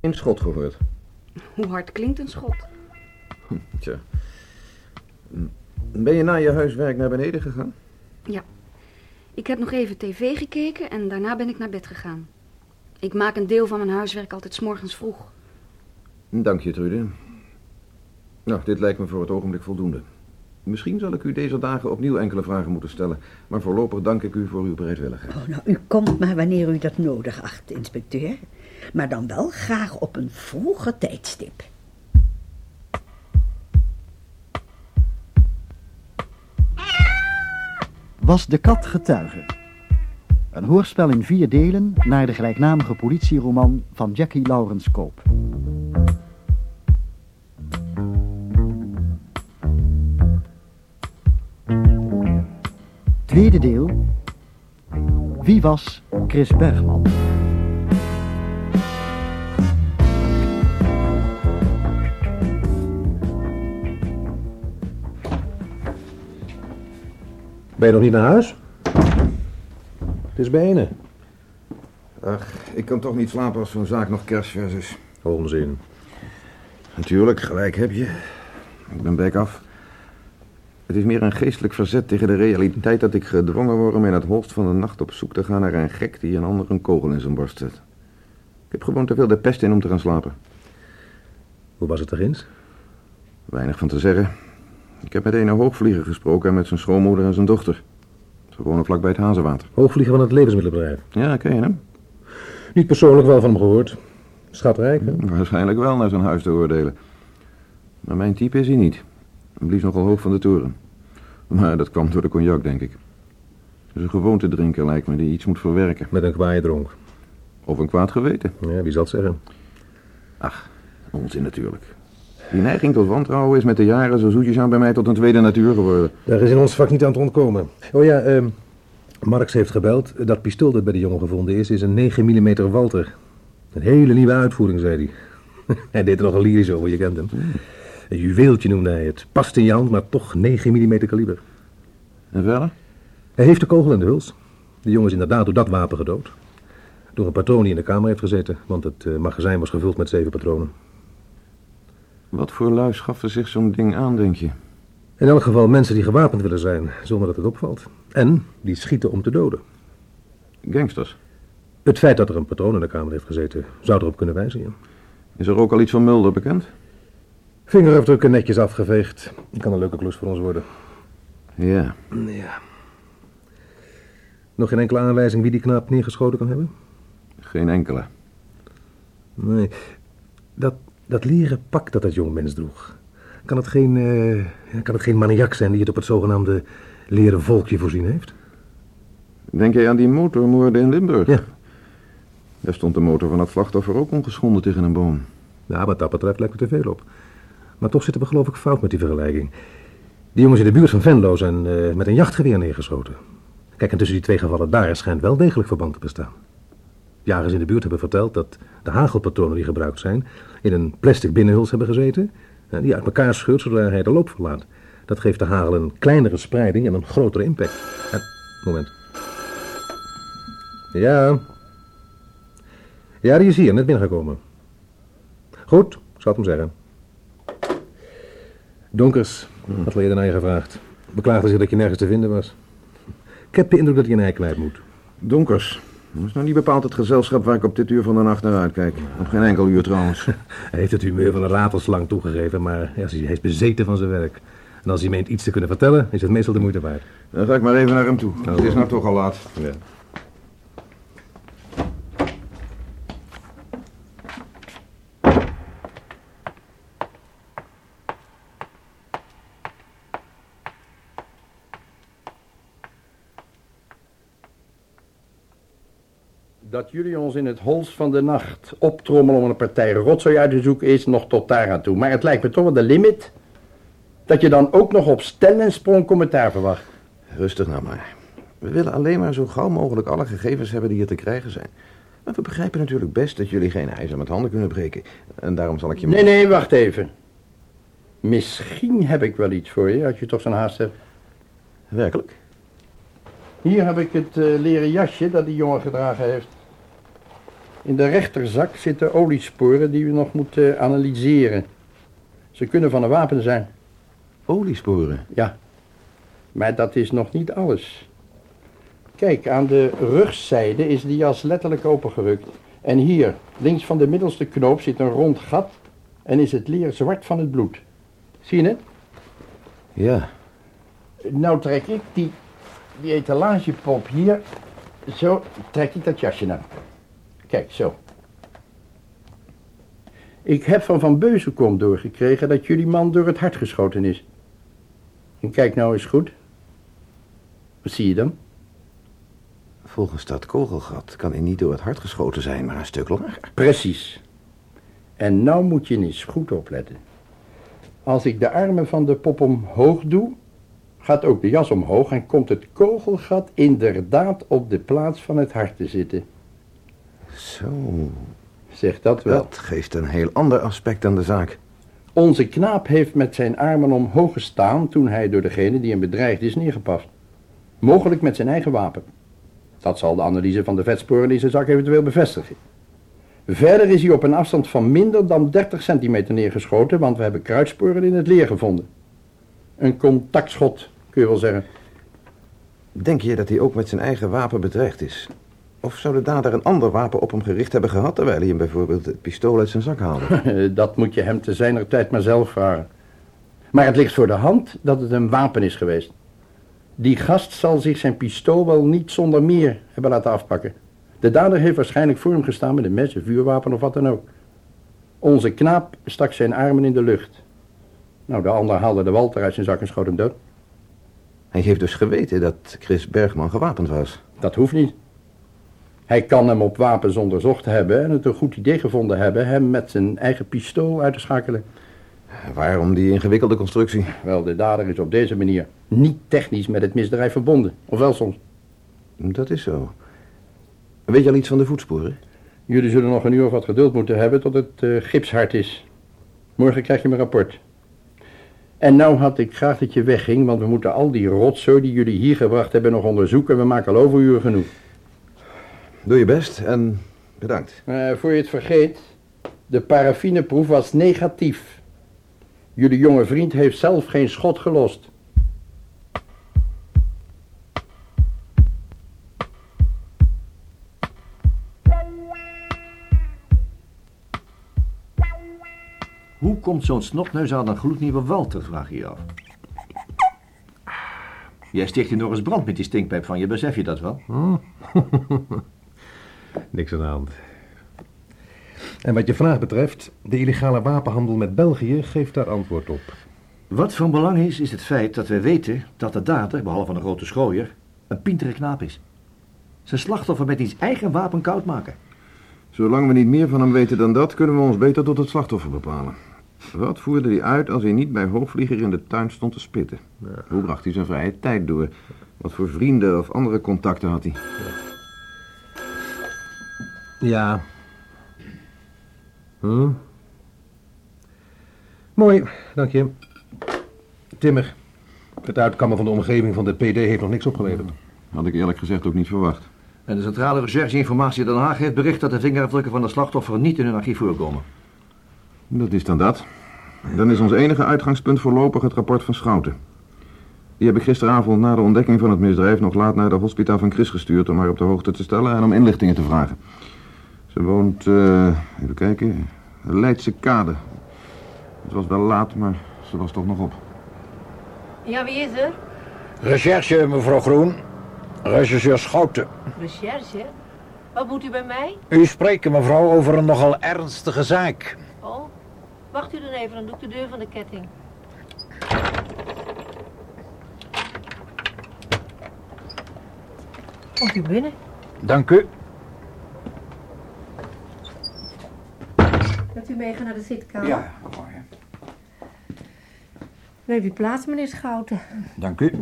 Een schot gehoord. Hoe hard klinkt een schot? Tja. Ben je na je huiswerk naar beneden gegaan? Ja. Ik heb nog even tv gekeken en daarna ben ik naar bed gegaan. Ik maak een deel van mijn huiswerk altijd 's morgens vroeg. Dank je, Trude. Nou, dit lijkt me voor het ogenblik voldoende. Misschien zal ik u deze dagen opnieuw enkele vragen moeten stellen, maar voorlopig dank ik u voor uw bereidwilligheid. Oh, nou, u komt maar wanneer u dat nodig acht, inspecteur. Maar dan wel graag op een vroege tijdstip. Was de kat getuige? Een hoorspel in vier delen naar de gelijknamige politieroman van Jackie Lawrence Koop. Tweede deel. Wie was Chris Bergman? Ben je nog niet naar huis? Het is bijna. Ach, ik kan toch niet slapen als zo'n zaak nog kerstvers is. Onzin. Natuurlijk, gelijk heb je. Ik ben bek af. Het is meer een geestelijk verzet tegen de realiteit dat ik gedwongen word om in het holst van de nacht op zoek te gaan naar een gek die een ander een kogel in zijn borst zet. Ik heb gewoon te veel de pest in om te gaan slapen. Hoe was het er eens? Weinig van te zeggen. Ik heb met een hoogvlieger gesproken en met zijn schoonmoeder en zijn dochter. Ze wonen vlakbij het Hazenwater. Hoogvlieger van het levensmiddelenbedrijf. Ja, ken je hem? Niet persoonlijk wel van hem gehoord. Schatrijk, hè? Waarschijnlijk wel naar zijn huis te oordelen. Maar mijn type is hij niet. Hij blies nogal hoog van de toren. Maar dat kwam door de cognac, denk ik. Het is een gewoonte drinker, lijkt me, die iets moet verwerken. Met een kwaaie dronk. Of een kwaad geweten. Ja, wie zal het zeggen? Ach, onzin natuurlijk. Die neiging tot wantrouwen is met de jaren zo zoetjes aan bij mij tot een tweede natuur geworden. Daar is in ons vak niet aan te ontkomen. Oh ja, ehm Marx heeft gebeld. Dat pistool dat bij de jongen gevonden is, is een 9 mm Walter. Een hele nieuwe uitvoering, zei hij. hij deed er nog een lyrisch over, je kent hem. Een juweeltje noemde hij het. Past in je hand, maar toch 9 mm kaliber. En verder? Hij heeft de kogel in de huls. De jongen is inderdaad door dat wapen gedood. Door een patroon die in de kamer heeft gezeten, want het eh, magazijn was gevuld met zeven patronen. Wat voor lui schaffen zich zo'n ding aan, denk je? In elk geval mensen die gewapend willen zijn, zonder dat het opvalt. En die schieten om te doden. Gangsters. Het feit dat er een patroon in de kamer heeft gezeten, zou erop kunnen wijzen, ja. Is er ook al iets van Mulder bekend? Vingerafdrukken netjes afgeveegd. Kan een leuke klus voor ons worden. Ja. Ja. Nog geen enkele aanwijzing wie die knaap neergeschoten kan hebben? Geen enkele. Nee. Dat, dat leren pak dat dat jonge mens droeg. Kan het geen, ja, kan het geen maniak zijn die het op het zogenaamde leren volkje voorzien heeft? Denk jij aan die motormoorden in Limburg? Ja. Daar stond de motor van het slachtoffer ook ongeschonden tegen een boom. Ja, wat dat betreft lijkt me te veel op. Maar toch zitten we geloof ik fout met die vergelijking. Die jongens in de buurt van Venlo zijn eh, met een jachtgeweer neergeschoten. Kijk, en tussen die twee gevallen daar schijnt wel degelijk verband te bestaan. Jagers in de buurt hebben verteld dat de hagelpatronen die gebruikt zijn... in een plastic binnenhuls hebben gezeten... die uit elkaar scheurt zodra hij de loop verlaat. Dat geeft de hagel een kleinere spreiding en een grotere impact. En, moment. Ja. Ja, die is hier, net binnengekomen. Goed, ik zal het hem zeggen. Donkers, had al eerder naar je gevraagd. Beklaagde zich dat je nergens te vinden was. Ik heb de indruk dat hij een ei kwijt moet. Donkers. Dat is nou niet bepaald het gezelschap waar ik op dit uur van de nacht naar uitkijk. Op geen enkel uur trouwens. Hij heeft het humeur van een ratelslang toegegeven, maar ja, hij is bezeten van zijn werk. En als hij meent iets te kunnen vertellen, is het meestal de moeite waard. Dan ga ik maar even naar hem toe. Het is nou toch al laat. Ja. Dat jullie ons in het hols van de nacht optrommelen om een partij rotzooi uit te zoeken is nog tot daar aan toe. Maar het lijkt me toch wel de limit dat je dan ook nog op stel en sprong commentaar verwacht. Rustig nou maar. We willen alleen maar zo gauw mogelijk alle gegevens hebben die hier te krijgen zijn. Maar we begrijpen natuurlijk best dat jullie geen ijzer met handen kunnen breken. En daarom zal ik je... Nee, nee, wacht even. Misschien heb ik wel iets voor je, als je toch zo'n haast hebt. Werkelijk? Hier heb ik het eh, leren jasje dat die jongen gedragen heeft. In de rechterzak zitten oliesporen die we nog moeten analyseren. Ze kunnen van een wapen zijn. Oliesporen. Ja, maar dat is nog niet alles. Kijk, aan de rugzijde is die jas letterlijk opengerukt. En hier, links van de middelste knoop, zit een rond gat en is het leer zwart van het bloed. Zie je het? Ja. Nou trek ik die, die etalagepop hier, zo trek ik dat jasje naar. Kijk, zo. Ik heb van Van Beuzenkom doorgekregen dat jullie man door het hart geschoten is. En kijk nou eens goed. Wat zie je dan? Volgens dat kogelgat kan hij niet door het hart geschoten zijn, maar een stuk lager. Precies. En nou moet je eens goed opletten. Als ik de armen van de pop omhoog doe, gaat ook de jas omhoog en komt het kogelgat inderdaad op de plaats van het hart te zitten. Zo, Zeg dat wel. dat geeft een heel ander aspect aan de zaak. Onze knaap heeft met zijn armen omhoog gestaan toen hij door degene die hem bedreigd is neergepast. Mogelijk met zijn eigen wapen. Dat zal de analyse van de vetsporen in zijn zak eventueel bevestigen. Verder is hij op een afstand van minder dan 30 centimeter neergeschoten, want we hebben kruidsporen in het leer gevonden. Een contactschot, kun je wel zeggen. Denk je dat hij ook met zijn eigen wapen bedreigd is? Of zou de dader een ander wapen op hem gericht hebben gehad... terwijl hij hem bijvoorbeeld het pistool uit zijn zak haalde? Dat moet je hem te zijner tijd maar zelf vragen. Maar het ligt voor de hand dat het een wapen is geweest. Die gast zal zich zijn pistool wel niet zonder meer hebben laten afpakken. De dader heeft waarschijnlijk voor hem gestaan met een mes, een vuurwapen of wat dan ook. Onze knaap stak zijn armen in de lucht. Nou, de ander haalde de walter uit zijn zak en schoot hem dood. Hij heeft dus geweten dat Chris Bergman gewapend was. Dat hoeft niet. Hij kan hem op wapens onderzocht hebben en het een goed idee gevonden hebben hem met zijn eigen pistool uit te schakelen. Waarom die ingewikkelde constructie? Wel, de dader is op deze manier niet technisch met het misdrijf verbonden. Of wel soms. Dat is zo. Weet je al iets van de voetsporen? Jullie zullen nog een uur of wat geduld moeten hebben tot het eh, gipshard is. Morgen krijg je mijn rapport. En nou had ik graag dat je wegging, want we moeten al die rotzooi die jullie hier gebracht hebben nog onderzoeken. We maken al overuren genoeg. Doe je best en bedankt. Eh, voor je het vergeet, de paraffineproef was negatief. Jullie jonge vriend heeft zelf geen schot gelost. Hoe komt zo'n snotneus aan een gloednieuwe Walter, vraag je je af. Jij sticht hier nog eens brand met die stinkpijp van je, besef je dat wel? Niks aan de hand. En wat je vraag betreft, de illegale wapenhandel met België geeft daar antwoord op. Wat van belang is, is het feit dat wij weten dat de dader, behalve een grote schooier, een pintere knaap is. Zijn slachtoffer met iets eigen wapen koud maken. Zolang we niet meer van hem weten dan dat, kunnen we ons beter tot het slachtoffer bepalen. Wat voerde hij uit als hij niet bij Hoogvlieger in de tuin stond te spitten? Hoe bracht hij zijn vrije tijd door? Wat voor vrienden of andere contacten had hij? Ja. Hm? Mooi, dank je. Timmer, het uitkammen van de omgeving van de PD heeft nog niks opgeleverd. Had ik eerlijk gezegd ook niet verwacht. En de Centrale Recherche-informatie Den Haag heeft bericht dat de vingerafdrukken van de slachtoffer niet in hun archief voorkomen. Dat is dan dat. Dan is ons enige uitgangspunt voorlopig het rapport van Schouten. Die heb ik gisteravond na de ontdekking van het misdrijf nog laat naar de hospitaal van Chris gestuurd om haar op de hoogte te stellen en om inlichtingen te vragen. Ze woont, eh, even kijken, Leidse Kade. Het was wel laat, maar ze was toch nog op. Ja, wie is er? Recherche, mevrouw Groen. Rechercheur Schouten. Recherche? Wat moet u bij mij? U spreekt, mevrouw, over een nogal ernstige zaak. Oh, wacht u dan even, dan doe ik de deur van de ketting. Komt u binnen? Dank u. u meegaan naar de zitkamer? Ja, mooi. Neem u plaats, meneer Schouten. Dank u.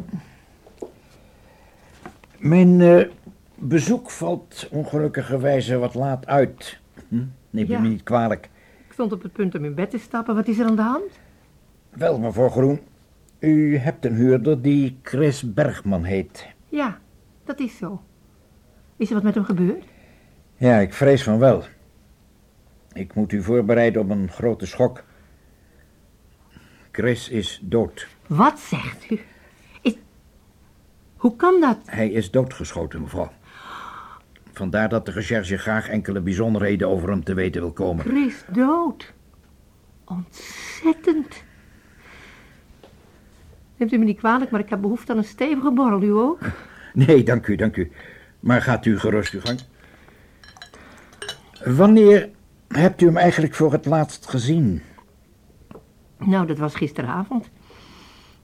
Mijn eh, bezoek valt ongelukkigerwijze wat laat uit. Hm? Neemt u Ja. me niet kwalijk. Ik stond op het punt om in bed te stappen. Wat is er aan de hand? Wel, mevrouw Groen. U hebt een huurder die Chris Bergman heet. Ja, dat is zo. Is er wat met hem gebeurd? Ja, ik vrees van wel. Ik moet u voorbereiden op een grote schok. Chris is dood. Wat zegt u? Is... Hoe kan dat? Hij is doodgeschoten, mevrouw. Vandaar dat de recherche graag enkele bijzonderheden over hem te weten wil komen. Chris dood. Ontzettend. Neemt u me niet kwalijk, maar ik heb behoefte aan een stevige borrel, u ook? Nee, dank u, dank u. Maar gaat u gerust uw gang. Wanneer hebt u hem eigenlijk voor het laatst gezien? Nou, dat was gisteravond.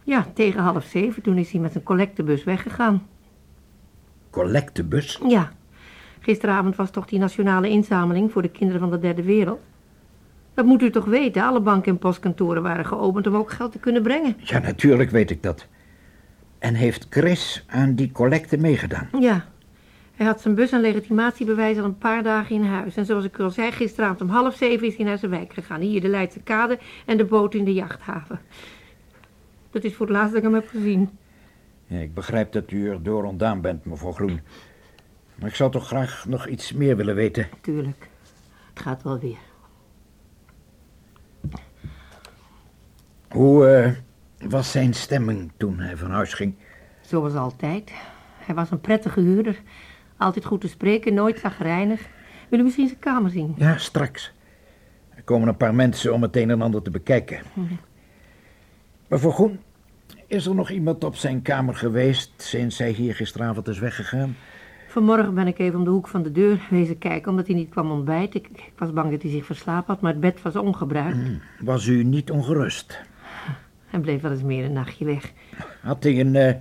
Ja, tegen half zeven, toen is hij met een collectebus weggegaan. Collectebus? Ja, gisteravond was toch die nationale inzameling voor de kinderen van de derde wereld. Dat moet u toch weten, alle banken en postkantoren waren geopend om ook geld te kunnen brengen. Ja, natuurlijk weet ik dat. En heeft Chris aan die collecte meegedaan? Ja, hij had zijn bus en legitimatiebewijs al een paar dagen in huis. En zoals ik al zei, gisteravond om half zeven is hij naar zijn wijk gegaan. Hier de Leidse kade en de boot in de jachthaven. Dat is voor het laatst dat ik hem heb gezien. Ja, ik begrijp dat u er door ontdaan bent, mevrouw Groen. Maar ik zou toch graag nog iets meer willen weten. Tuurlijk, het gaat wel weer. Hoe eh, was zijn stemming toen hij van huis ging? Zoals altijd. Hij was een prettige huurder. Altijd goed te spreken, nooit zagrijnig. Wil u misschien zijn kamer zien? Ja, straks. Er komen een paar mensen om het een en ander te bekijken. Mevrouw Groen, is er nog iemand op zijn kamer geweest sinds hij hier gisteravond is weggegaan? Vanmorgen ben ik even om de hoek van de deur wezen kijken, omdat hij niet kwam ontbijten. Ik, ik was bang dat hij zich verslapen had, maar het bed was ongebruikt. Was u niet ongerust? Hij bleef wel eens meer een nachtje weg. Had hij een, eh,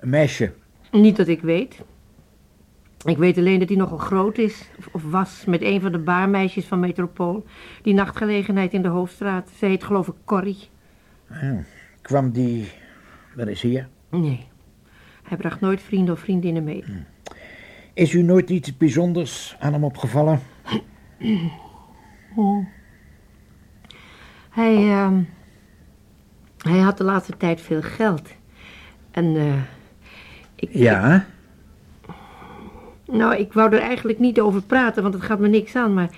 een meisje? Niet dat ik weet. Ik weet alleen dat hij nogal groot is, of, was, met een van de baarmeisjes van Metropool. Die nachtgelegenheid in de Hoofdstraat. Ze heet geloof ik Corrie. Kwam die wel eens hier? Nee, hij bracht nooit vrienden of vriendinnen mee. Is u nooit iets bijzonders aan hem opgevallen? Hij, ehm, hij had de laatste tijd veel geld. En, eh, ik, Ja? Nou, ik wou er eigenlijk niet over praten, want het gaat me niks aan, maar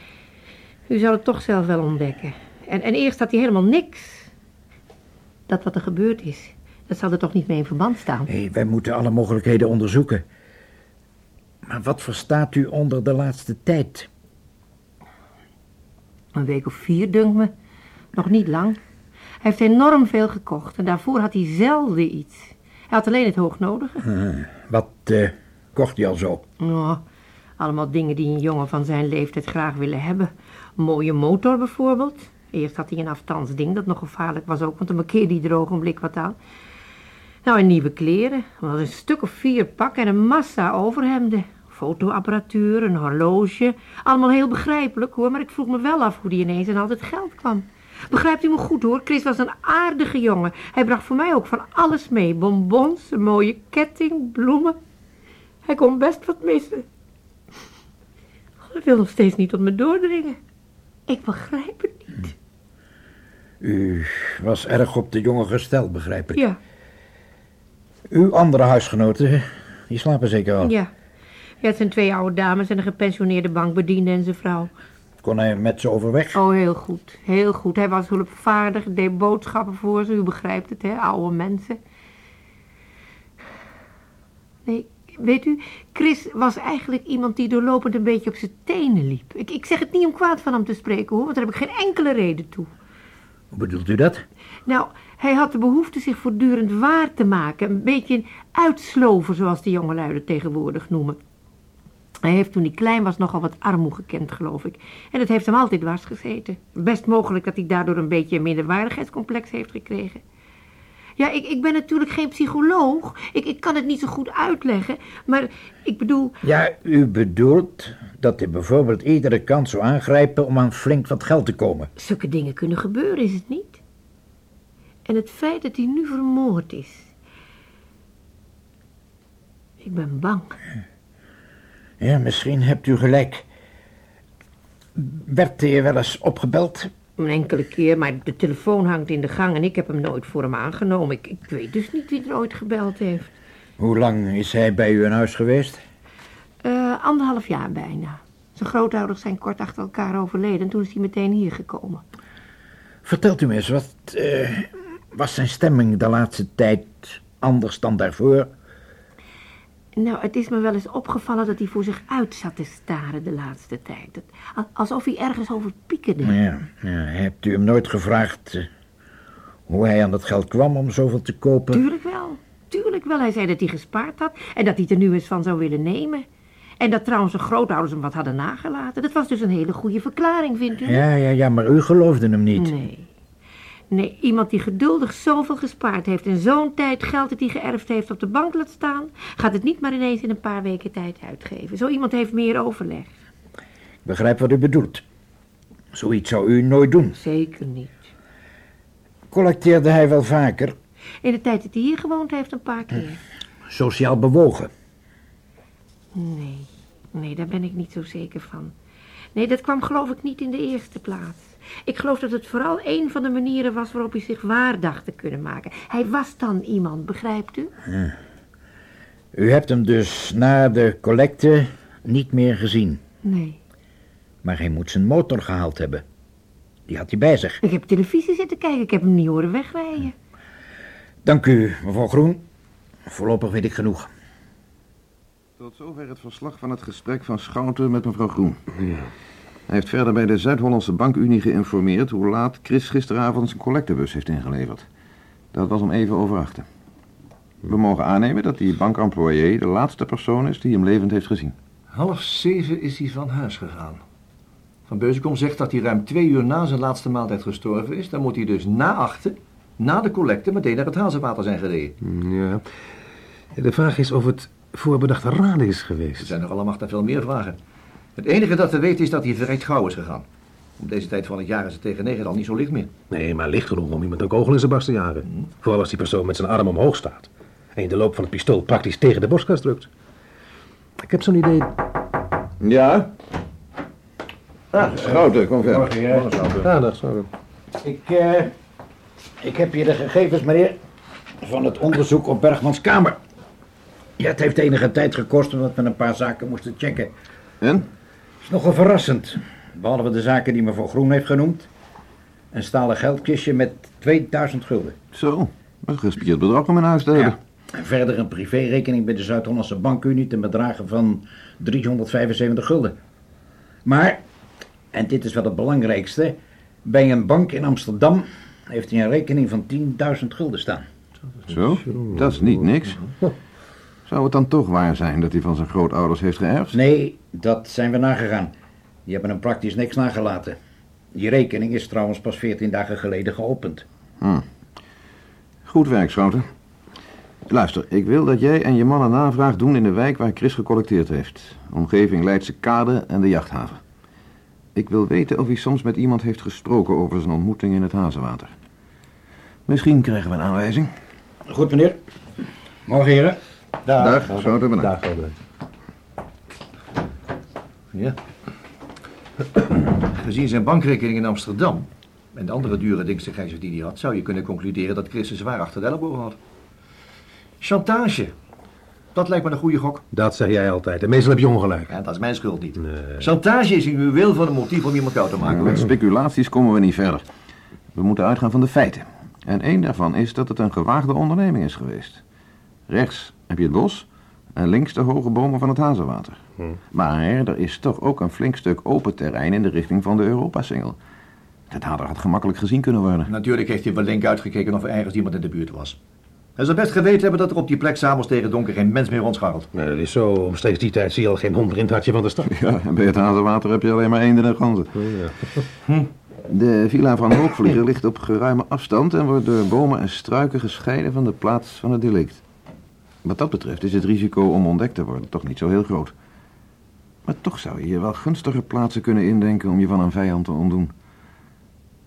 u zal het toch zelf wel ontdekken. En, en eerst had hij helemaal niks. Dat wat er gebeurd is, dat zal er toch niet mee in verband staan. Nee, wij moeten alle mogelijkheden onderzoeken. Maar wat verstaat u onder de laatste tijd? Een week of vier, dunkt me. Nog niet lang. Hij heeft enorm veel gekocht en daarvoor had hij zelden iets. Hij had alleen het hoognodige. Wat eh, kocht hij al zo? Allemaal dingen die een jongen van zijn leeftijd graag willen hebben. Een mooie motor bijvoorbeeld. Eerst had hij een afstandsding dat nog gevaarlijk was ook, want dan markeerde hij er ogenblik wat aan. Nou, en nieuwe kleren. Wel een stuk of vier pakken en een massa overhemden. Fotoapparatuur, een horloge. Allemaal heel begrijpelijk hoor, maar ik vroeg me wel af hoe die ineens aan al het geld kwam. Begrijpt u me goed hoor, Chris was een aardige jongen. Hij bracht voor mij ook van alles mee. Bonbons, een mooie ketting, bloemen. Hij kon best wat missen. Hij wil nog steeds niet tot me doordringen. Ik begrijp het niet. U was erg op de jongen gesteld, begrijp ik. Ja, Uw andere huisgenoten, die slapen zeker wel. ja. Ja, het zijn twee oude dames en een gepensioneerde bankbediende en zijn vrouw. Kon hij met ze overweg? Oh, heel goed. Heel goed. Hij was hulpvaardig, deed boodschappen voor ze. U begrijpt het, hè? Oude mensen. Nee, weet u, Chris was eigenlijk iemand die doorlopend een beetje op zijn tenen liep. Ik, ik zeg het niet om kwaad van hem te spreken, hoor, want daar heb ik geen enkele reden toe. Hoe bedoelt u dat? Nou, hij had de behoefte zich voortdurend waar te maken. Een beetje een uitslover, zoals de jongelui het tegenwoordig noemen. Hij heeft toen hij klein was nogal wat armoe gekend, geloof ik. En dat heeft hem altijd dwars gezeten. Best mogelijk dat hij daardoor een beetje een minderwaardigheidscomplex heeft gekregen. Ja, ik, ik ben natuurlijk geen psycholoog. Ik, ik kan het niet zo goed uitleggen. Maar ik bedoel... Ja, u bedoelt dat hij bijvoorbeeld iedere kans zou aangrijpen om aan flink wat geld te komen. Zulke dingen kunnen gebeuren, is het niet? En het feit dat hij nu vermoord is. Ik ben bang. Ja, misschien hebt u gelijk. Werd hij wel eens opgebeld? Een enkele keer, maar de telefoon hangt in de gang en ik heb hem nooit voor hem aangenomen. Ik, ik weet dus niet wie er ooit gebeld heeft. Hoe lang is hij bij u in huis geweest? Eh, anderhalf jaar bijna. Zijn grootouders zijn kort achter elkaar overleden en toen is hij meteen hier gekomen. Vertelt u me eens, wat eh, was zijn stemming de laatste tijd anders dan daarvoor? Nou, het is me wel eens opgevallen dat hij voor zich uit zat te staren de laatste tijd. Alsof hij ergens over piekerde. Ja, ja, hebt u hem nooit gevraagd eh, hoe hij aan dat geld kwam om zoveel te kopen? Tuurlijk wel. Tuurlijk wel. Hij zei dat hij gespaard had en dat hij het er nu eens van zou willen nemen. En dat trouwens zijn grootouders hem wat hadden nagelaten. Dat was dus een hele goede verklaring, vindt u? Ja, ja, ja, maar u geloofde hem niet. Nee. Nee, iemand die geduldig zoveel gespaard heeft en zo'n tijd geld dat hij geërfd heeft op de bank laat staan, gaat het niet maar ineens in een paar weken tijd uitgeven. Zo iemand heeft meer overleg. Ik begrijp wat u bedoelt. Zoiets zou u nooit doen. Zeker niet. Collecteerde hij wel vaker? In de tijd dat hij hier gewoond heeft, een paar keer. Sociaal bewogen? Nee, nee, daar ben ik niet zo zeker van. Nee, dat kwam geloof ik niet in de eerste plaats. Ik geloof dat het vooral een van de manieren was waarop hij zich waar dacht te kunnen maken. Hij was dan iemand, begrijpt u? U hebt hem dus na de collecte niet meer gezien. Nee. Maar hij moet zijn motor gehaald hebben. Die had hij bij zich. Ik heb televisie zitten kijken, ik heb hem niet horen wegrijden. Dank u, mevrouw Groen. Voorlopig weet ik genoeg. Tot zover het verslag van het gesprek van Schouten met mevrouw Groen. Hij heeft verder bij de Zuid-Hollandse Bankunie geïnformeerd hoe laat Chris gisteravond zijn collectebus heeft ingeleverd. Dat was om even over achten. We mogen aannemen dat die bankemployé de laatste persoon is die hem levend heeft gezien. Half zeven is hij van huis gegaan. Van Beuzenkom zegt dat hij ruim twee uur na zijn laatste maaltijd gestorven is. Dan moet hij dus na achten, na de collecte, meteen naar het hazenwater zijn gereden. Ja. De vraag is of het voorbedachte raden is Er geweest. zijn nog allemaal veel meer vragen. Het enige dat we weten is dat hij verrekt gauw is gegaan. Op deze tijd van het jaar is het tegen negen al niet zo licht meer. Nee, maar licht genoeg om iemand een kogel in zijn barst te jagen. Vooral als die persoon met zijn arm omhoog staat. En in de loop van het pistool praktisch tegen de borstkas drukt. Ik heb zo'n idee... Ja? Ah, Schouten, kom verder. Ja, dat zou Ik, eh, ik heb hier de gegevens, meneer, van het onderzoek op Bergmans kamer. Ja, het heeft enige tijd gekost omdat we een paar zaken moesten checken. En? Het is nogal verrassend. Behalve de zaken die mevrouw Groen heeft genoemd. Een stalen geldkistje met 2000 gulden. Zo, een gespierd bedrag om in huis te hebben. En verder een privérekening bij de Zuid-Hollandse Bankunie ten bedrage van 375 gulden. Maar, en dit is wel het belangrijkste, bij een bank in Amsterdam heeft hij een rekening van 10.000 gulden staan. Zo, dat is niet niks. Zou het dan toch waar zijn dat hij van zijn grootouders heeft geërfd? Nee, dat zijn we nagegaan. Die hebben hem praktisch niks nagelaten. Die rekening is trouwens pas 14 dagen geleden geopend. Goed werk, Schouten. Luister, ik wil dat jij en je man een navraag doen in de wijk waar Chris gecollecteerd heeft. Omgeving Leidse Kade en de jachthaven. Ik wil weten of hij soms met iemand heeft gesproken over zijn ontmoeting in het Hazenwater. Misschien krijgen we een aanwijzing. Goed, meneer. Morgen, heren. Dag, Schouten, bedankt. Daar gewoon. Ja. Gezien zijn bankrekening in Amsterdam en de andere dure dingstigheid die hij had, zou je kunnen concluderen dat Chris een zwaar achter de ellebogen had. Chantage. Dat lijkt me een goede gok. Dat zeg jij altijd. En meestal heb je ongelijk. Ja, dat is mijn schuld niet. Nee. Chantage is een juweel van een motief om iemand koud te maken. Met speculaties komen we niet verder. We moeten uitgaan van de feiten. En één daarvan is dat het een gewaagde onderneming is geweest. Rechts heb je het bos en links de hoge bomen van het Hazenwater. Maar er is toch ook een flink stuk open terrein in de richting van de Europasingel. Dat dader had gemakkelijk gezien kunnen worden. Natuurlijk heeft hij wel link uitgekeken of er ergens iemand in de buurt was. Hij zou best geweten hebben dat er op die plek s'avonds tegen donker geen mens meer rondscharrelt. Nee, dat is zo. Omstreeks die tijd zie je al geen hond in het hartje van de stad. Ja, en bij het Hazenwater heb je alleen maar eenden en ganzen. De villa van Hoogvlieger ligt op geruime afstand en wordt door bomen en struiken gescheiden van de plaats van het delict. Wat dat betreft is het risico om ontdekt te worden toch niet zo heel groot. Maar toch zou je hier wel gunstige plaatsen kunnen indenken om je van een vijand te ontdoen.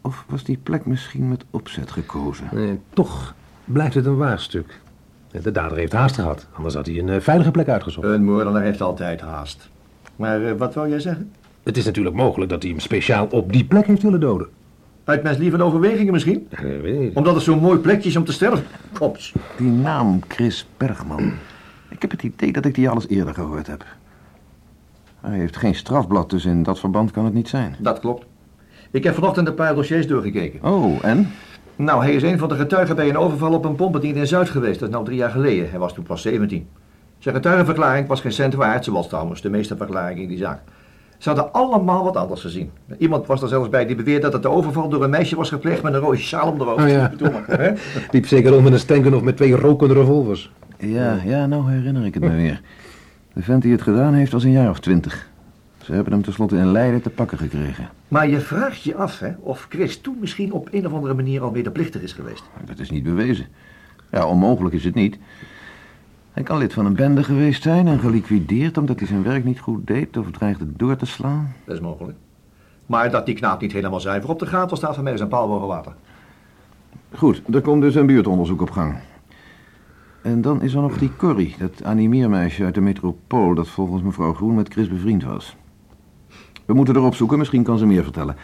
Of was die plek misschien met opzet gekozen? Nee, toch blijft het een waarstuk. De dader heeft haast gehad. Anders had hij een eh, veilige plek uitgezocht. Een moordenaar heeft altijd haast. Maar eh, wat wou jij zeggen? Het is natuurlijk mogelijk dat hij hem speciaal op die plek heeft willen doden. Uit mijn lieve overwegingen misschien? Ja, dat weet ik. Omdat het zo'n mooi plekje is om te sterven? Kops. Die naam Chris Bergman. Ik heb het idee dat ik die alles eerder gehoord heb. Hij heeft geen strafblad, dus in dat verband kan het niet zijn. Dat klopt. Ik heb vanochtend een paar dossiers doorgekeken. Oh, en? Nou, hij is een van de getuigen bij een overval op een pompbediende in Zuid geweest. Dat is nou drie jaar geleden. Hij was toen pas 17. Zijn getuigenverklaring was geen cent waard, zoals trouwens de meeste verklaringen in die zaak. Ze hadden allemaal wat anders gezien. Iemand was er zelfs bij die beweerde dat het de overval door een meisje was gepleegd met een rode sjaal om de hoofd. Oh ja. Hè? Liep zeker om met een stenken of met twee rokende revolvers. Ja, ja, nou herinner ik het me weer. De vent die het gedaan heeft was een jaar of twintig. Ze hebben hem tenslotte in Leiden te pakken gekregen. Maar je vraagt je af hè, of Chris toen misschien op een of andere manier al medeplichtig is geweest. Dat is niet bewezen. Ja, onmogelijk is het niet. Hij kan lid van een bende geweest zijn en geliquideerd omdat hij zijn werk niet goed deed of dreigde door te slaan. Dat is mogelijk. Maar dat die knaap niet helemaal zuiver op de gaten staat van mij is een paal boven water. Goed, er komt dus een buurtonderzoek op gang. En dan is er nog die Corrie, dat animeermeisje uit de metropool... dat volgens mevrouw Groen met Chris bevriend was. We moeten erop zoeken, misschien kan ze meer vertellen.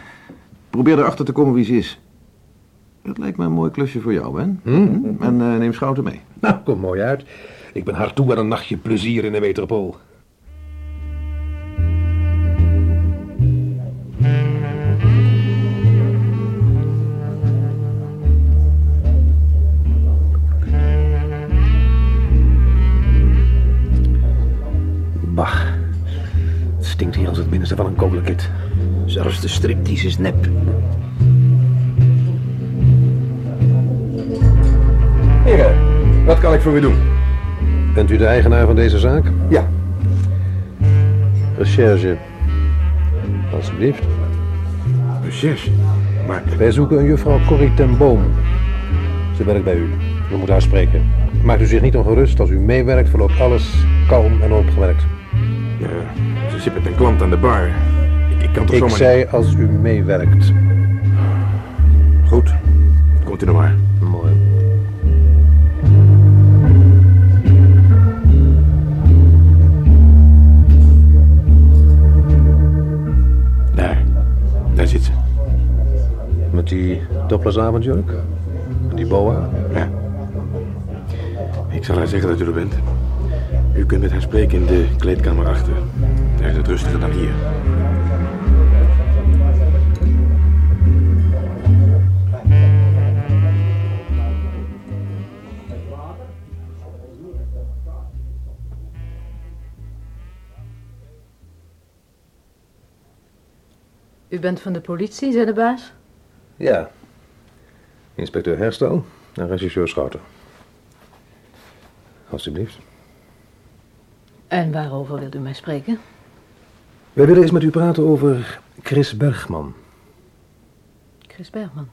Probeer erachter te komen wie ze is. Dat lijkt me een mooi klusje voor jou, Ben. En eh, neem Schouten mee. Nou, komt mooi uit. Ik ben hard toe aan een nachtje plezier in de metropool. Bah, het stinkt hier als het binnenste van een kogelkit. Zelfs de striptease is nep. Heren, wat kan ik voor u doen? Bent u de eigenaar van deze zaak? Ja. Recherche. Alsjeblieft. Recherche. Maar Wij zoeken een juffrouw Corrie ten Boom. Ze werkt bij u. We moeten haar spreken. Maakt u zich niet ongerust. Als u meewerkt, verloopt alles kalm en opgewerkt. ja, ze zit met een klant aan de bar. Ik, ik kan toch Ik zomaar... zei als u meewerkt. Goed, komt u nog maar. Met die doppersavondjurk? Die boa? Ja. Ik zal haar zeggen dat u er bent. U kunt met haar spreken in de kleedkamer achter. Daar is het rustiger dan hier. U bent van de politie, zei de baas? Ja. Inspecteur Herstel en regisseur Schouten. Alsjeblieft. En waarover wilt u mij spreken? Wij willen eens met u praten over Chris Bergman. Chris Bergman.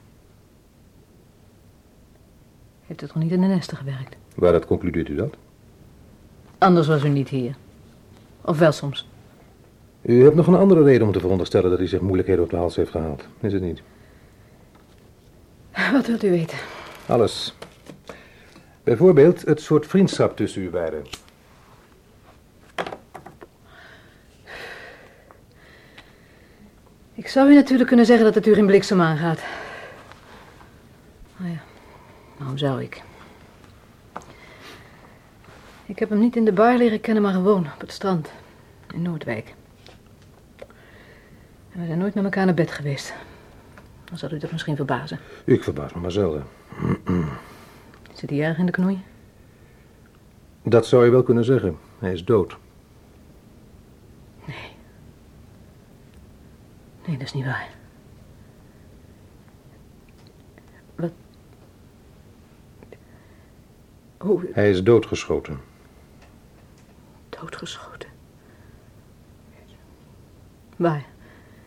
Heeft u toch niet in de nesten gewerkt? Waaruit concludeert u dat? Anders was u niet hier. Of wel soms. U hebt nog een andere reden om te veronderstellen dat hij zich moeilijkheden op de hals heeft gehaald. Is het niet? Wat wilt u weten? Alles. Bijvoorbeeld het soort vriendschap tussen u beiden. Ik zou u natuurlijk kunnen zeggen dat het u geen bliksem aangaat. Nou ja, waarom zou ik? Ik heb hem niet in de bar leren kennen, maar gewoon op het strand. In Noordwijk. En we zijn nooit met elkaar naar bed geweest. Dan zal u dat misschien verbazen. Ik verbaas me maar zelden. Zit hij erg in de knoei? Dat zou je wel kunnen zeggen. Hij is dood. Nee, dat is niet waar. Wat? Hoe? Hij is doodgeschoten. Doodgeschoten. Waar?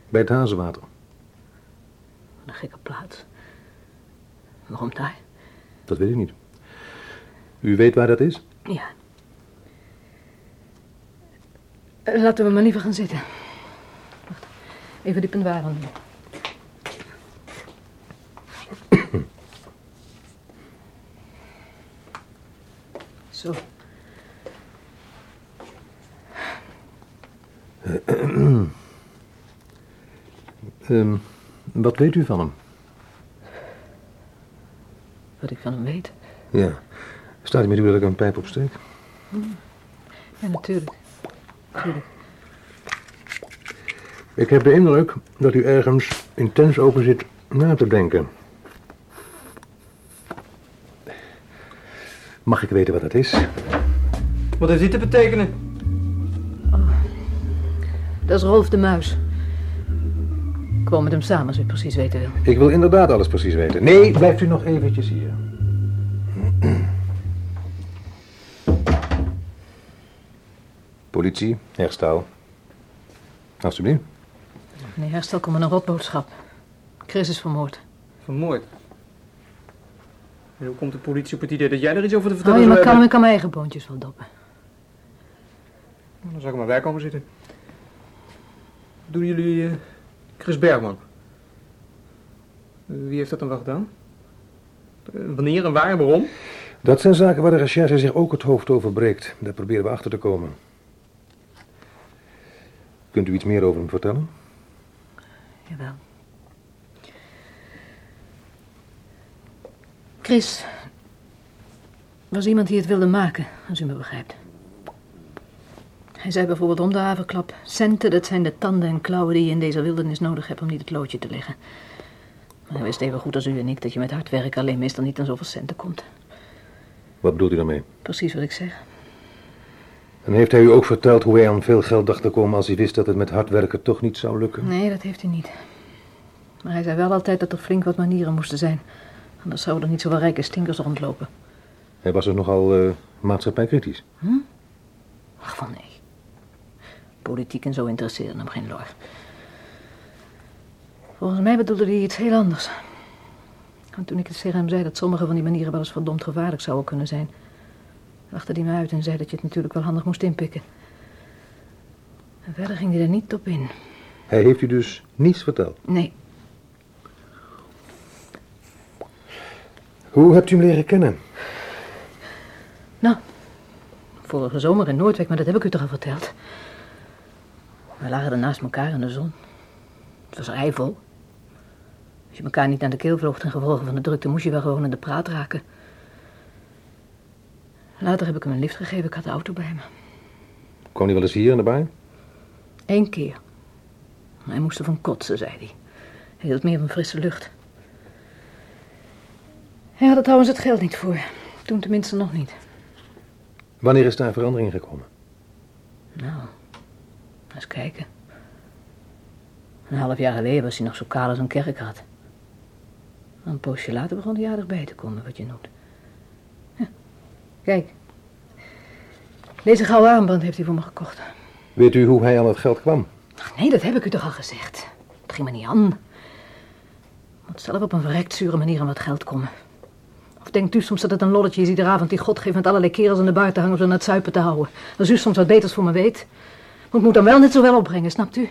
Bij het Hazenwater. Een gekke plaats. Waarom daar? Dat weet ik niet. U weet waar dat is? Ja. Laten we maar liever gaan zitten. Wacht, even het waren. Zo. Ehm, wat weet u van hem? Wat ik van hem weet. Ja. Staat hij met u dat ik een pijp opsteek? Ja, natuurlijk. Natuurlijk. Ik heb de indruk dat u ergens intens over zit na te denken. Mag ik weten wat dat is? Wat heeft dit te betekenen? Dat is Rolf de Muis. Ik woon met hem samen, als u het precies weten wil. Ik wil inderdaad alles precies weten. Nee, blijft u nog eventjes hier. Politie, herstel. Alsjeblieft. Meneer Herstel komt met een rotboodschap. Chris is vermoord. Vermoord. En hoe komt de politie op het idee dat jij er iets over te vertellen Hou je zou maar hebben? ik kan mijn eigen boontjes wel doppen. Dan zou ik maar bij komen zitten. Doen jullie eh, Chris Bergman? Wie heeft dat dan wel gedaan? Wanneer en waar en waarom? Dat zijn zaken waar de recherche zich ook het hoofd over breekt. Daar proberen we achter te komen. Kunt u iets meer over hem vertellen? Jawel. Chris was iemand die het wilde maken, als u me begrijpt. Hij zei bijvoorbeeld om de haverklap... centen, dat zijn de tanden en klauwen die je in deze wildernis nodig hebt om niet het loodje te leggen. Maar hij wist even goed als u en ik dat je met hard werk alleen meestal niet aan zoveel centen komt. Wat bedoelt u daarmee? Precies wat ik zeg. En heeft hij u ook verteld hoe hij aan veel geld dacht te komen als hij wist dat het met hard werken toch niet zou lukken? Nee, dat heeft hij niet. Maar hij zei wel altijd dat er flink wat manieren moesten zijn. Anders zouden er niet zoveel rijke stinkers rondlopen. Hij was dus nogal eh maatschappijkritisch. Hm? Ach, van nee. Politiek en zo interesseerde hem geen lor. Volgens mij bedoelde hij iets heel anders. Want toen ik het tegen hem zei dat sommige van die manieren wel eens verdomd gevaarlijk zouden kunnen zijn... lachte hij me uit en zei dat je het natuurlijk wel handig moest inpikken. En verder ging hij er niet op in. Hij heeft u dus niets verteld. Nee, Hoe hebt u hem leren kennen? Nou, vorige zomer in Noordwijk, maar dat heb ik u toch al verteld. We lagen er naast elkaar in de zon. Het was eivol. Als je elkaar niet naar de keel vloog ten gevolge van de drukte, moest je wel gewoon in de praat raken. Later heb ik hem een lift gegeven, ik had de auto bij me. Kwam hij wel eens hier in de? Eén keer. Hij moest ervan kotsen, zei hij. Hij hield meer van frisse lucht. Hij had er trouwens het geld niet voor. Toen tenminste nog niet. Wanneer is daar verandering gekomen? Nou, eens kijken. Een half jaar geleden was hij nog zo kaal als een kerkrad. Een poosje later begon hij aardig bij te komen, wat je noemt. Ja, kijk. Deze gouden armband heeft hij voor me gekocht. Weet u hoe hij aan het geld kwam? Ach, nee, dat heb ik u toch al gezegd. Het ging me niet aan. Moet zelf op een verrekt zure manier aan wat geld komen. Of denkt u soms dat het een lolletje is iedere avond die God geeft met allerlei kerels aan de bar te hangen om ze aan het zuipen te houden? Als u soms wat beters voor me weet. Ik moet dan wel net zo wel opbrengen, snapt u?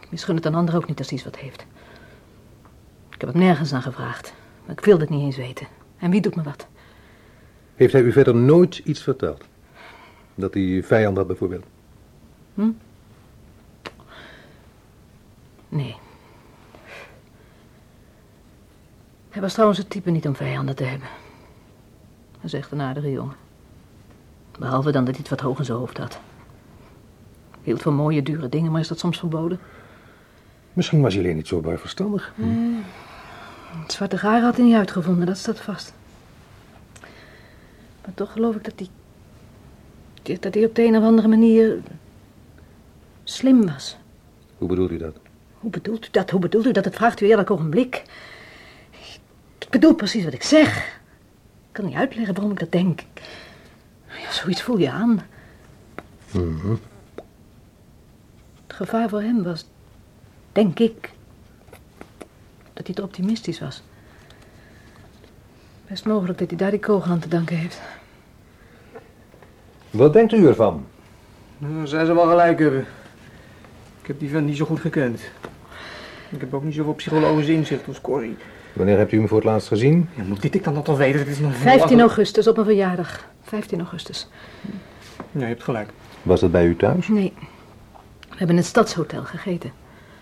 Ik misgun het een ander ook niet als hij iets wat heeft. Ik heb het nergens aan gevraagd. Maar ik wilde het niet eens weten. En wie doet me wat? Heeft hij u verder nooit iets verteld? Dat hij vijand had bijvoorbeeld? Hm? Nee. Hij was trouwens het type niet om vijanden te hebben. Hij is echt een aardige jongen. Behalve dan dat hij het wat hoog in zijn hoofd had. Hield van mooie, dure dingen, maar is dat soms verboden? Misschien was hij alleen niet zo bij verstandig. Nee. Het zwarte gaar had hij niet uitgevonden, dat staat vast. Maar toch geloof ik dat hij... dat hij op de een of andere manier... slim was. Hoe bedoelt u dat? Hoe bedoelt u dat? Hoe bedoelt u dat? Het vraagt u eerlijk ogenblik. Ik bedoel precies wat ik zeg. Ik kan niet uitleggen waarom ik dat denk. Ja, zoiets voel je aan. Mhm. Het gevaar voor hem was, denk ik, dat hij te optimistisch was. Best mogelijk dat hij daar die kogel aan te danken heeft. Wat denkt u ervan? Nou, zij ze wel gelijk hebben. Ik heb die vent niet zo goed gekend. Ik heb ook niet zoveel psychologisch inzicht als Corrie. Wanneer hebt u hem voor het laatst gezien? Ja, moet dit ik dan nog wel weten? Het is nog 15 augustus, op mijn verjaardag. 15 augustus. Ja, je hebt gelijk. Was dat bij u thuis? Nee. We hebben in het stadshotel gegeten.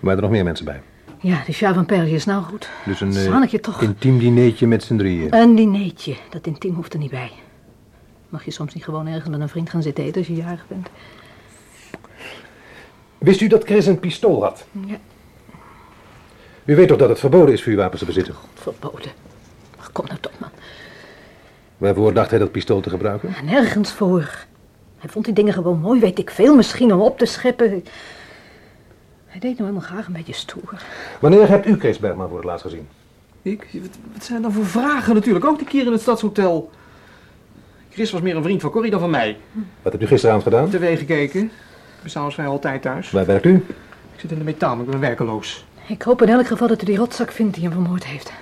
Waren er nog meer mensen bij? Ja, die Sjaar van Persie is nou goed. Dus een eh, Zannetje toch. intiem dineetje met z'n drieën. Een dineetje. Dat intiem hoeft er niet bij. Mag je soms niet gewoon ergens met een vriend gaan zitten eten als je jarig bent? Wist u dat Chris een pistool had? Ja. U weet toch dat het verboden is vuurwapens te bezitten? Verboden. Ach, kom nou toch, man. Waarvoor dacht hij dat pistool te gebruiken? Nergens voor. Hij vond die dingen gewoon mooi, weet ik veel. Misschien om op te scheppen. Hij deed nou helemaal graag een beetje stoer. Wanneer hebt u Chris Bergman voor het laatst gezien? Ik? Wat, wat zijn dan voor vragen natuurlijk? Ook die keer in het stadshotel. Chris was meer een vriend van Corrie dan van mij. Wat hebt u gisteravond gedaan? TV gekeken. Ik ben s'avonds vrij altijd thuis. Waar werkt u? Ik zit in de metaal, ik ben werkeloos. Ik hoop in elk geval dat u die rotzak vindt die hem vermoord heeft.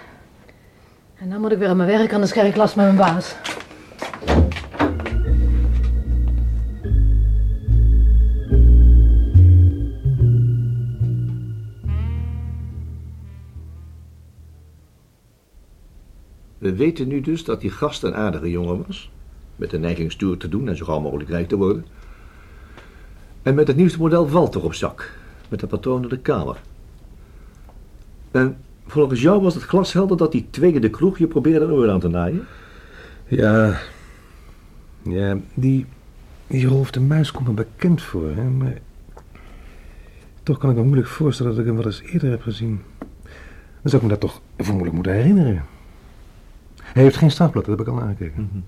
En dan moet ik weer aan mijn werk, anders krijg ik last met mijn baas. We weten nu dus dat die gast een aardige jongen was. Met de neiging stoer te doen en zo gauw mogelijk rijk te worden. En met het nieuwste model Walter op zak. Met de patroon in de kamer. En volgens jou was het glashelder dat die tweede de kroeg je probeerde een oor aan te naaien? Ja. Ja, die, die Rolf de Muis komt me bekend voor, hè, maar... Toch kan ik me moeilijk voorstellen dat ik hem wel eens eerder heb gezien. Dan zou ik me dat toch vermoedelijk moeten herinneren. Hij heeft geen strafblad, dat heb ik al aangekeken.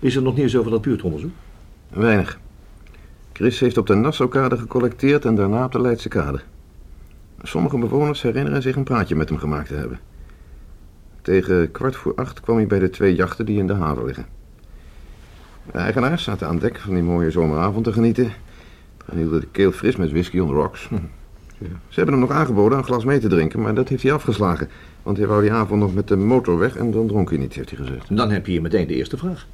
Is er nog nieuws over dat buurtonderzoek? Weinig. Chris heeft op de Nassaukade gecollecteerd en daarna op de Leidse kade. Sommige bewoners herinneren zich een praatje met hem gemaakt te hebben. Tegen kwart voor acht kwam hij bij de twee jachten die in de haven liggen. De eigenaars zaten aan dek van die mooie zomeravond te genieten... en hielden de keel fris met whisky on rocks. Ze hebben hem nog aangeboden een glas mee te drinken, maar dat heeft hij afgeslagen. Want hij wou die avond nog met de motor weg en dan dronk hij niet, heeft hij gezegd. Dan heb je hier meteen de eerste vraag.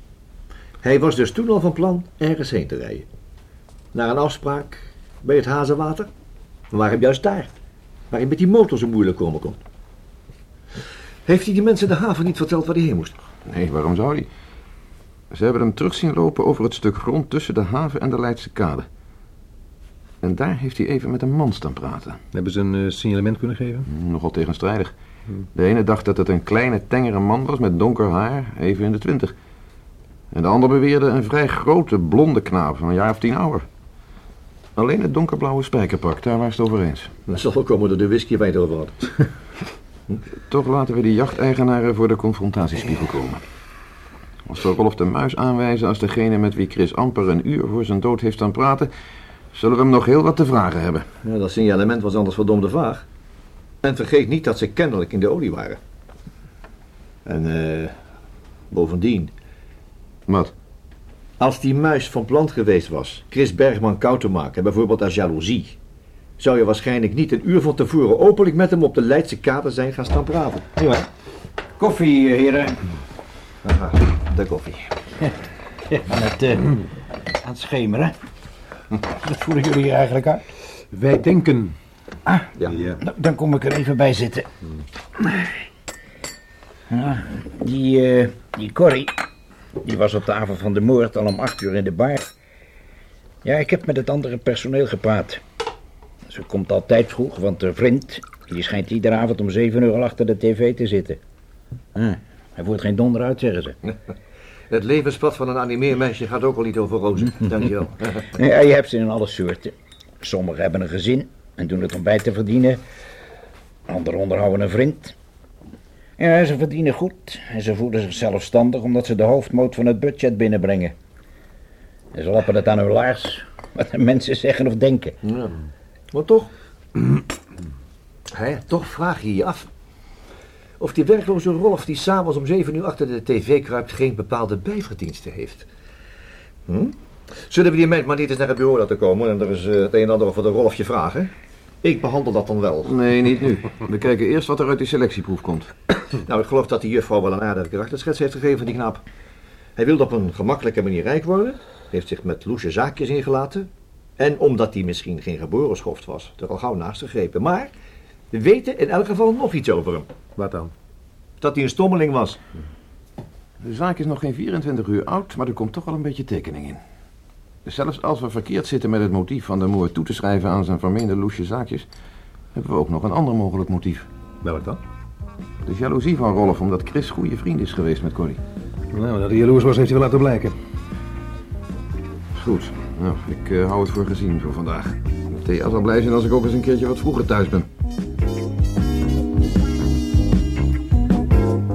Hij was dus toen al van plan ergens heen te rijden. Naar een afspraak bij het Hazenwater. Maar waarom juist daar? Waar hij met die motor zo moeilijk komen kon. Heeft hij die mensen in de haven niet verteld waar hij heen moest? Nee, waarom zou hij? Ze hebben hem terug zien lopen over het stuk grond tussen de haven en de Leidse kade. En daar heeft hij even met een man staan praten. Hebben ze een eh, signalement kunnen geven? Nogal tegenstrijdig. De ene dacht dat het een kleine, tengere man was met donker haar, even in de twintig. En de ander beweerde een vrij grote, blonde knaap van een jaar of tien ouder. Alleen het donkerblauwe spijkerpak, daar waren ze het over eens. Dat zal wel komen door de whisky je het had. Toch laten we die jachteigenaren voor de confrontatiespiegel komen. Als we Rolf de Muis aanwijzen als degene met wie Chris amper een uur voor zijn dood heeft staan praten, zullen we hem nog heel wat te vragen hebben. Ja, dat signalement was anders verdomde vaag. En vergeet niet dat ze kennelijk in de olie waren. En eh, bovendien, Wat? Als die muis van plan geweest was Chris Bergman koud te maken, bijvoorbeeld als jaloezie, zou je waarschijnlijk niet een uur van tevoren openlijk met hem op de Leidse kade zijn gaan staan praten. Ja, Koffie, eh, heren. Aha, de koffie. Met eh, aan het schemeren. Wat voeren jullie hier eigenlijk uit? Wij denken... Ah, Ja. nou, dan kom ik er even bij zitten. Ja, die, eh, die Corrie, die was op de avond van de moord al om acht uur in de bar. Ja, ik heb met het andere personeel gepraat. Ze komt altijd vroeg, want haar vriend, die schijnt iedere avond om zeven uur al achter de tv te zitten. Ah, hij voert geen donder uit, zeggen ze. Het levenspad van een animeermeisje gaat ook al niet over rozen. Dankjewel. Ja, je hebt ze in alle soorten. Sommigen hebben een gezin en doen het om bij te verdienen. Anderen onderhouden een vriend. Ja, ze verdienen goed en ze voelen zich zelfstandig omdat ze de hoofdmoot van het budget binnenbrengen. En ze lappen het aan hun laars, wat de mensen zeggen of denken. Ja. Maar toch, toch vraag je je af of die werkloze Rolf die s'avonds om zeven uur achter de tv kruipt geen bepaalde bijverdiensten heeft. Hm? Zullen we die meid maar niet eens naar het bureau laten komen en er eens eh, het een en ander over de Rolfje vragen? Ik behandel dat dan wel. Nee, niet nu. We kijken eerst wat er uit die selectieproef komt. Nou, ik geloof dat die juffrouw wel een aardige karakterschets heeft gegeven van die knap. Hij wilde op een gemakkelijke manier rijk worden, heeft zich met loesje zaakjes ingelaten. En omdat hij misschien geen geboren schoft was, er al gauw naast gegrepen. Maar we weten in elk geval nog iets over hem. Wat dan? Dat hij een stommeling was. De zaak is nog geen 24 uur oud, maar er komt toch wel een beetje tekening in. Zelfs als we verkeerd zitten met het motief van de moord toe te schrijven aan zijn vermeende loesje zaakjes, hebben we ook nog een ander mogelijk motief. Welk dan? De jaloezie van Rolf, omdat Chris goede vriend is geweest met Corrie. Nou, dat hij jaloers was heeft hij wel laten blijken. Goed, nou, ik eh, hou het voor gezien voor vandaag. Thea zal blij zijn als ik ook eens een keertje wat vroeger thuis ben.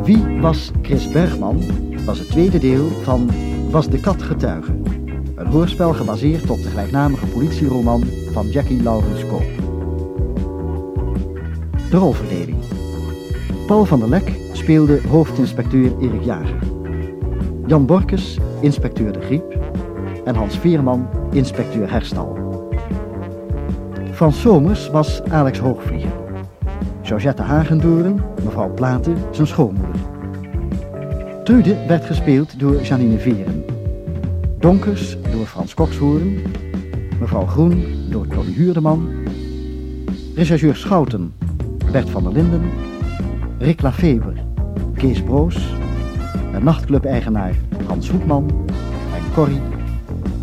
Wie was Chris Bergman? was het tweede deel van Was de kat getuige? Een hoorspel gebaseerd op de gelijknamige politieroman van Jackie Laurens Koop. De rolverdeling. Paul van der Lek speelde hoofdinspecteur Erik Jager. Jan Borkes, inspecteur De Griep. En Hans Veerman, inspecteur Herstal. Frans Somers was Alex Hoogvlieger. Georgette Hagendoren, mevrouw Platen, zijn schoonmoeder. Trude werd gespeeld door Janine Veren. Donkers door Frans Kokshoorn. Mevrouw Groen door Tony Huurdeman. Rechercheur Schouten, Bert van der Linden. Rick Lafeber, Kees Broos. En nachtclub-eigenaar Hans Hoekman. En Corrie,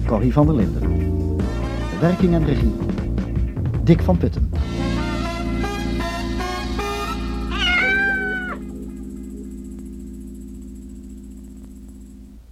Corrie van der Linden. De werking en regie, Dick van Putten.